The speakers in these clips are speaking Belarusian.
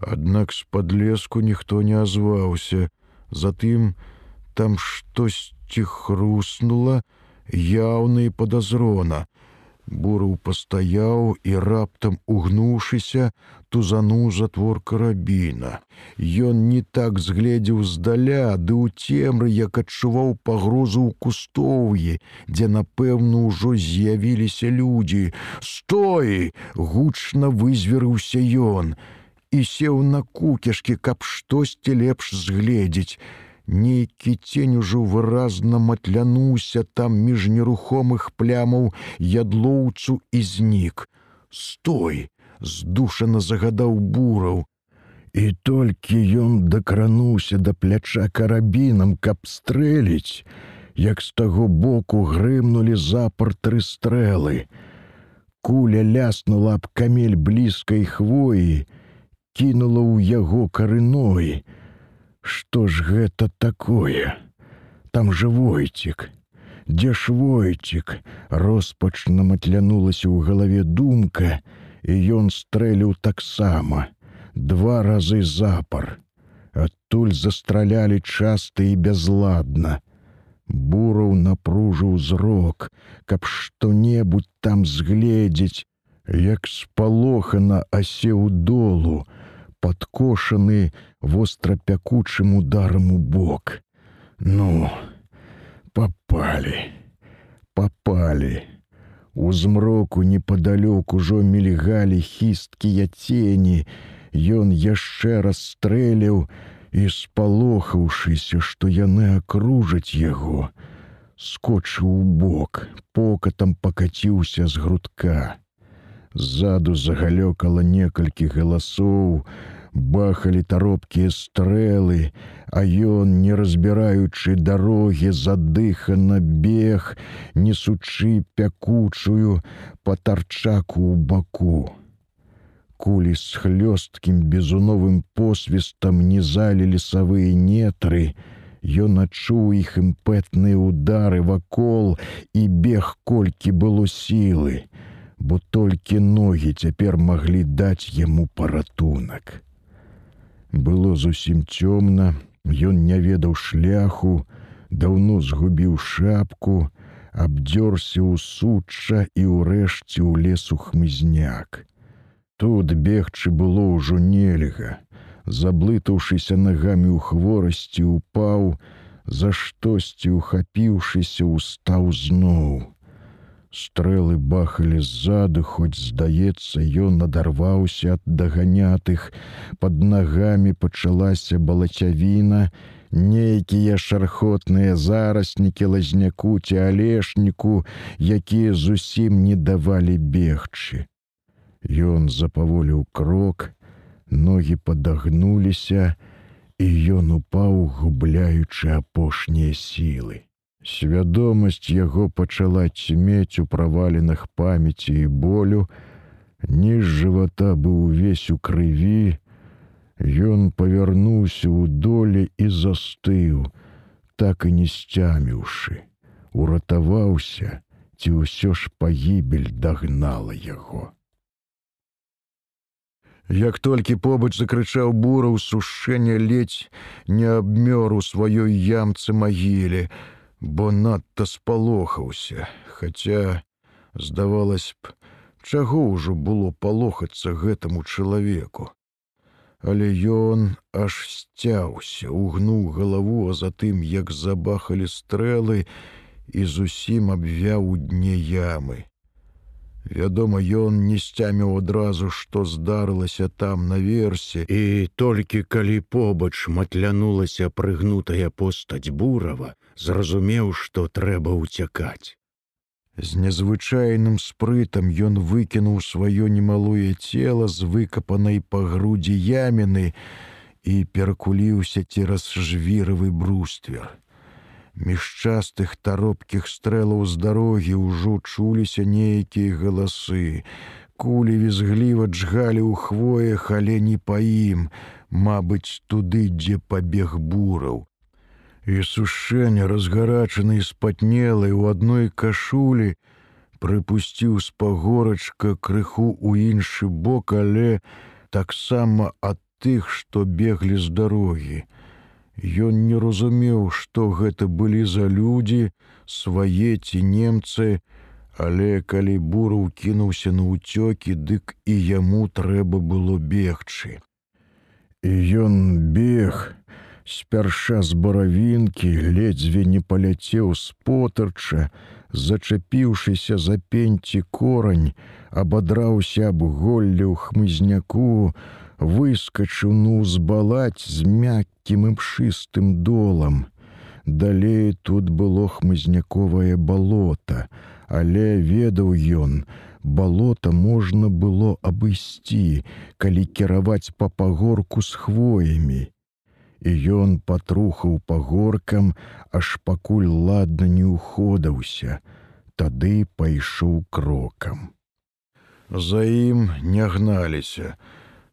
Аднак з-пад леску ніхто не азваўся. Затым там штосьці хруснула, яўна і падазрона. Бураў пастаяў і раптам угнуўшыся, тузануў затвор карабіна. Ён не так згледзеў здаля, ды ў цемры, як адчуваў пагрозу ў кустоўі, дзе, напэўна, ўжо з'явіліся людзі. Стой! гучна вызверыўся ён і сеў на кукешкі, каб штосьці лепш згледзець. Нейкі цень ужо выразна матлянуўся там між нерухомых плямаў ядлоўцу і знік. Стой! здушана загадаў бураў. І толькі ён дакрануўся да пляча карабінам, каб стрэліць, як з таго боку грымнули запар тры стрэлы. Куля ляснула аб камель блізкай хвоі, кінула ў яго карыной, Што ж гэта такое? Там жа войцік. Дзе ж войцік? Роспачна матлянулася ў галаве думка, і ён стрэліў таксама. Два разы запар. Адтуль застралялі часта і бязладна. Бураў напружыў зрок, каб што-небудзь там згледзець, як спалохана асеў долу, падкошаны вострапякучым ударам у бок. Ну, попали, попали. У змроку непадалёк ужо мільгалі хісткія цені, Ён яшчэ раз стрэліў і спалохаўшыся, што яны акружаць яго, скочыў у бок, покатам пакаціўся з грудка. Ззаду загалёкала некалькі галасоў, бахалі таропкія стрэлы, а ён, не разбіраючы дарогі, задыхана бег, несучы пякучую патарчаку ў баку. Кулі з хлёсткім безуновым посвістам не залі лесавыя нетры, Ён адчуў іх імпэтныя удары вакол і бег колькі было сілы толькі ногі цяпер маглі даць яму паратунак. Было зусім цёмна, ён не ведаў шляху, даўно згубіў шапку, абдзёрся ў сучча і ўрэшце ў лесу хмызняк. Тут бегчы было ўжо нельга, заблытаўшыся нагамі ў хворасці упаў, за штосьці ухапіўшыся устаў зноў. Стрэлы бахалі ззаду, хоць, здаецца, ён надарваўся ад даганятых. Пад нагамі пачалася балацявіна, нейкія шархотныя зараснікі лазняку ці алешніку, якія зусім не давалі бегчы. Ён запаволіў крок, ногі падагнуліся, і ён упаў, губляючы апошнія сілы. Свядомасць яго пачала цьмець у праваленых памяці і болю, Ніж жывата быў увесь у крыві, Ён павярнуўся ў доле і застыў, так і не сцяміўшы, уратаваўся, ці ўсё ж пагібель дагнала яго. Як толькі побач закрычаў бураў сушэння ледзь не абмёр у сваёй ямцы магіле, бо надта спалохаўся, хаця, здавалось б, чаго ўжо было палохацца гэтаму чалавеку. Але ён аж сцяўся, угнуў галаву, а затым, як забахалі стрэлы і зусім абвяў у дне ямы. Вядома, ён не сцяміў адразу, што здарылася там наверсе, і толькі калі побач матлянулася прыгнутая постаць бурава, зразумеў, што трэба ўцякаць. З незвычайным спрытам ён выкінуў сваё немалое цело з выкапанай па грудзі яміны і перакуліўся цераз жвіравы бруствер. Між частых таропкіх стрэлаў з дарогі ўжо чуліся нейкія галасы. Кулі візгліва джгалі ў хвоях, але не па ім, Мабыць, туды, дзе пабег бураў і сушэнне разгарачаны спатнелай у адной кашулі прыпусціў з пагорачка крыху ў іншы бок, але таксама ад тых, што беглі з дарогі. Ён не разумеў, што гэта былі за людзі, свае ці немцы, але калі бураў кінуўся на ўцёкі, дык і яму трэба было бегчы. І ён бег, спярша з баравінкі ледзьве не паляцеў з потарча, зачапіўшыся за пенці корань, абадраўся аб голлю хмызняку, выскачыў ну узбалаць з мяккім імшыстым долам. Далей тут было хмызняковае балота, але ведаў ён, балота можна было абысці, калі кіраваць па пагорку з хвоямі. І ён патрухаў пагоркам, аж пакуль ладна не ўходаўся, тады пайшоў крокам. За ім не гналіся,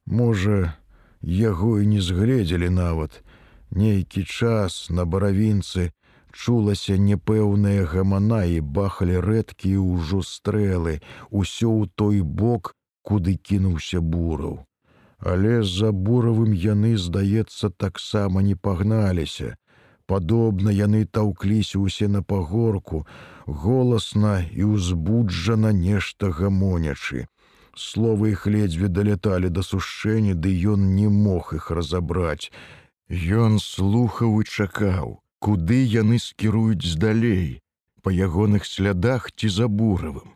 Можа, яго і не згледзелі нават. Нейкі час на баравінцы чулася непэўная гамана і бахалі рэдкія ўжо стрэлы, усё ў той бок, куды кінуўся бураў. Але з-за буравым яны, здаецца, таксама не пагналіся. Падобна яны таўкліся ўсе на пагорку, голасна і ўзбуджана нешта гамонячы. Словы іх ледзьве даляталі да сушэння, ды ён не мог іх разабраць. Ён слухаў і чакаў, куды яны скіруюць здалей, па ягоных слядах ці забуравым.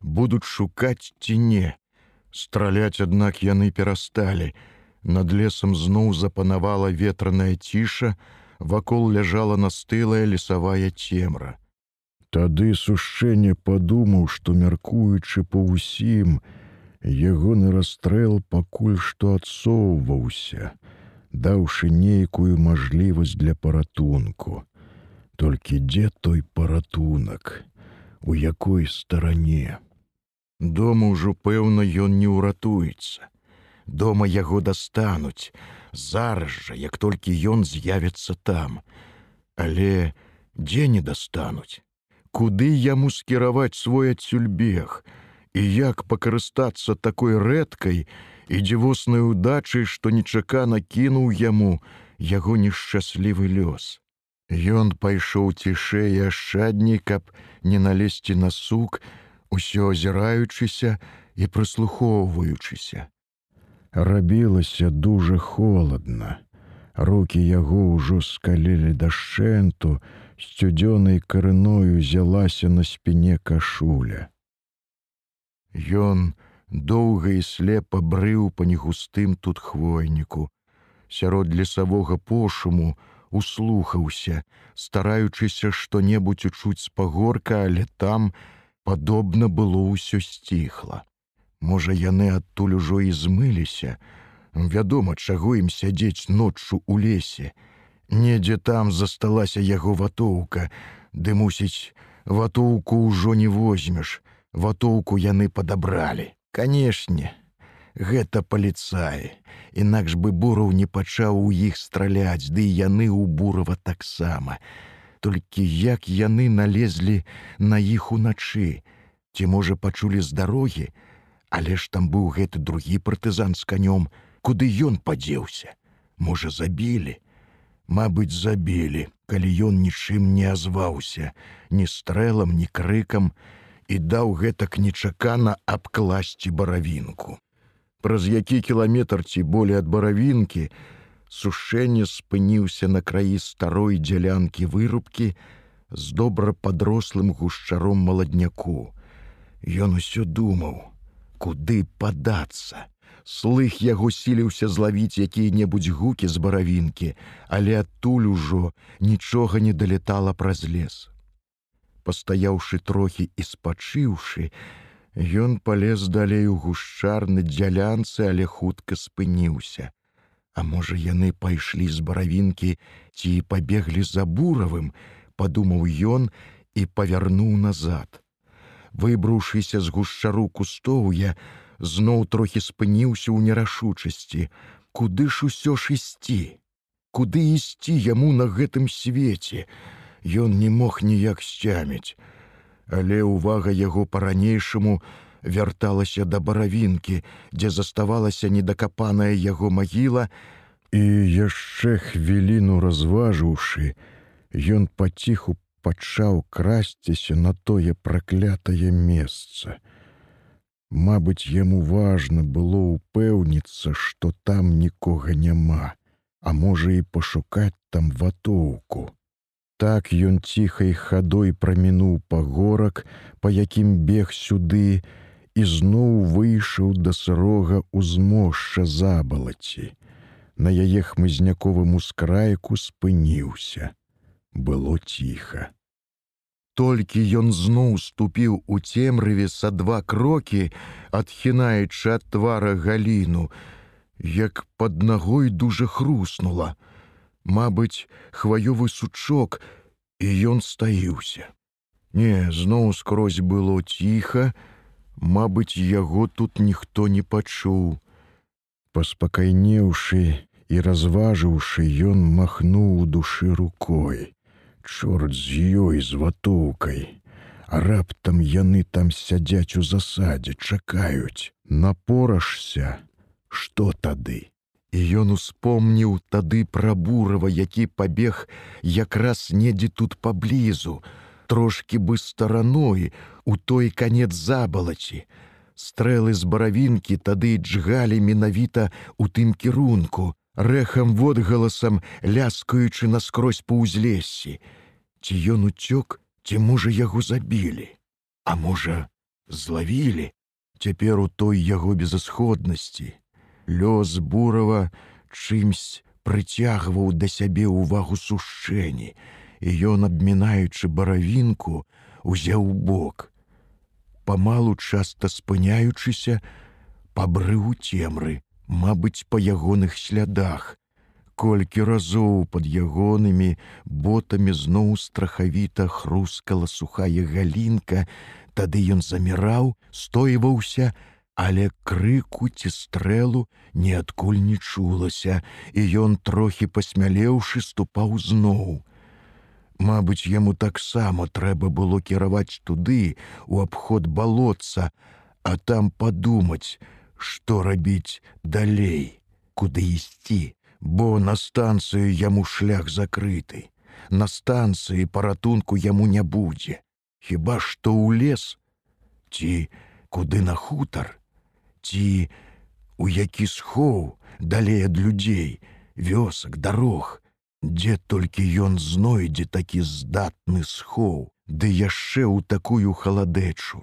Будуць шукаць ці не. Страляць, аднак яны перасталі. Над лесам зноў запанавала ветраная ціша, вакол ляжала настылая лесавая цемра. Тады сушэнне падумаў, што мяркуючы па ўсім, ягоны расстрэл пакуль што адсоўваўся, даўшы нейкую мажлівасць для паратунку. Толькі дзе той паратунак, у якой старане. Дома ўжо пэўна ён не ўратуецца. Дома яго дастануць, зараз жа, як толькі ён з'явіцца там. Але дзе не дастануць? Куды яму скіраваць свой адсюльбег, і як пакарыстацца такой рэдкай і дзівоснай удачай, што нечакана кінуў яму яго нешчаслівы лёс. Ён пайшоў цішэй ашчадней, каб не налезці на сук, усё азіраючыся і прыслухоўваючыся. Рабілася дужа холодна. Рукі яго ўжо скалілі дашчэнту, сцюдзёнай карыною зялася на спіне кашуля. Ён доўга і слепа брыў па негустым тут хвойніку. Сярод лесавога пошуму услухаўся, стараючыся што-небудзь учуць з пагорка, але там падобна было ўсё сціхла. Можа, яны адтуль ужо і змыліся. Вядома, чаго ім сядзець ноччу ў лесе. Недзе там засталася яго ватоўка, ды мусіць, ватоўку ўжо не возьмеш, ватоўку яны падабралі. Канешне, гэта паліцаі, інакш бы бураў не пачаў у іх страляць, ды яны ў бурава таксама. Толькі як яны налезлі на іх уначы, ці можа пачулі з дарогі, але ж там быў гэты другі партызан з канём, куды ён падзеўся, можа забілі. Мабыць, забілі, калі ён нічым не азваўся, ні стрэлам, ні крыкам, і даў гэтак нечакана абкласці баравінку. Праз які кіламетр ці болей ад баравінкі сушэнне спыніўся на краі старой дзялянкі вырубкі з добра падрослым гушчаром маладняку. Ён усё думаў, куды падацца. Слых яго сіліўся злавіць якія-небудзь гукі з баравінкі, але адтуль ужо нічога не далетала праз лес пастаяўшы трохі і спачыўшы, ён палез далей у гушчарны дзялянцы, але хутка спыніўся. А можа, яны пайшлі з баравінкі ці пабеглі за буравым, падумаў ён і павярнуў назад. Выбрушыся з гушчару кустоўя, зноў трохі спыніўся ў нерашучасці, куды ж усё ж ісці, Куды ісці яму на гэтым свеце, ён не мог ніяк сцяміць. Але ўвага яго па-ранейшаму вярталася да баравінкі, дзе заставалася недакапаная яго магіла, і яшчэ хвіліну разважыўшы, ён паціху пачаў красціся на тое праклятае месца. Мабыць, яму важна было ўпэўніцца, што там нікога няма, а можа і пашукаць там ватоўку. Так ён ціхай хадой прамінуў пагорак, па якім бег сюды, і зноў выйшаў да сырога ўзмошча забалаці. На яе хмызняковым ускрайку спыніўся. Было ціха. Толькі ён зноў ступіў у цемрыве са два крокі, адхінаючы ад твара галіну, як пад нагой дужа хруснула. Мабыць, хваёвы сучок, і ён стаіўся. Не, зноў скрозь было ціха, Мабыць, яго тут ніхто не пачуў. Паспакайнеўшы і разважыўшы, ён махнуў у душы рукой. Чорт з ёй з ватоўкай, А раптам яны там сядзяць у засадзе, чакаюць, напорашся, што тады? І ён успомніў тады пра бурава, які пабег якраз недзе тут паблізу, трошки бы стараной у той канец забалаці. Стрэлы з баравінкі тады джгалі менавіта у тым кірунку, рэхам водгаласам ляскаючы наскрозь па ўзлессі. Ці ён уцёк, ці можа яго забілі, А можа, злавілі, цяпер у той яго безысходнасці лёс бурава чымсь прыцягваў да сябе ўвагу сушчэнні, і ён, абмінаючы баравінку, узяў бок. Памалу часта спыняючыся, пабрыў цемры, мабыць, па ягоных слядах. Колькі разоў пад ягонымі ботамі зноў страхавіта хрускала сухая галінка, тады ён заміраў, стойваўся, але крыку ці стрэлу ніадкуль не чулася, і ён трохі пасмялеўшы ступаў зноў. Мабыць, яму таксама трэба было кіраваць туды у абход балотца, а там падумаць, што рабіць далей, куды ісці, бо на станцыю яму шлях закрыты. На станцыі паратунку яму не будзе. Хіба што ў лес ці куды на хутар ці у які схоў далей ад людзей, вёсак, дарог, дзе толькі ён знойдзе такі здатны схоў, ды яшчэ ў такую халадэчу.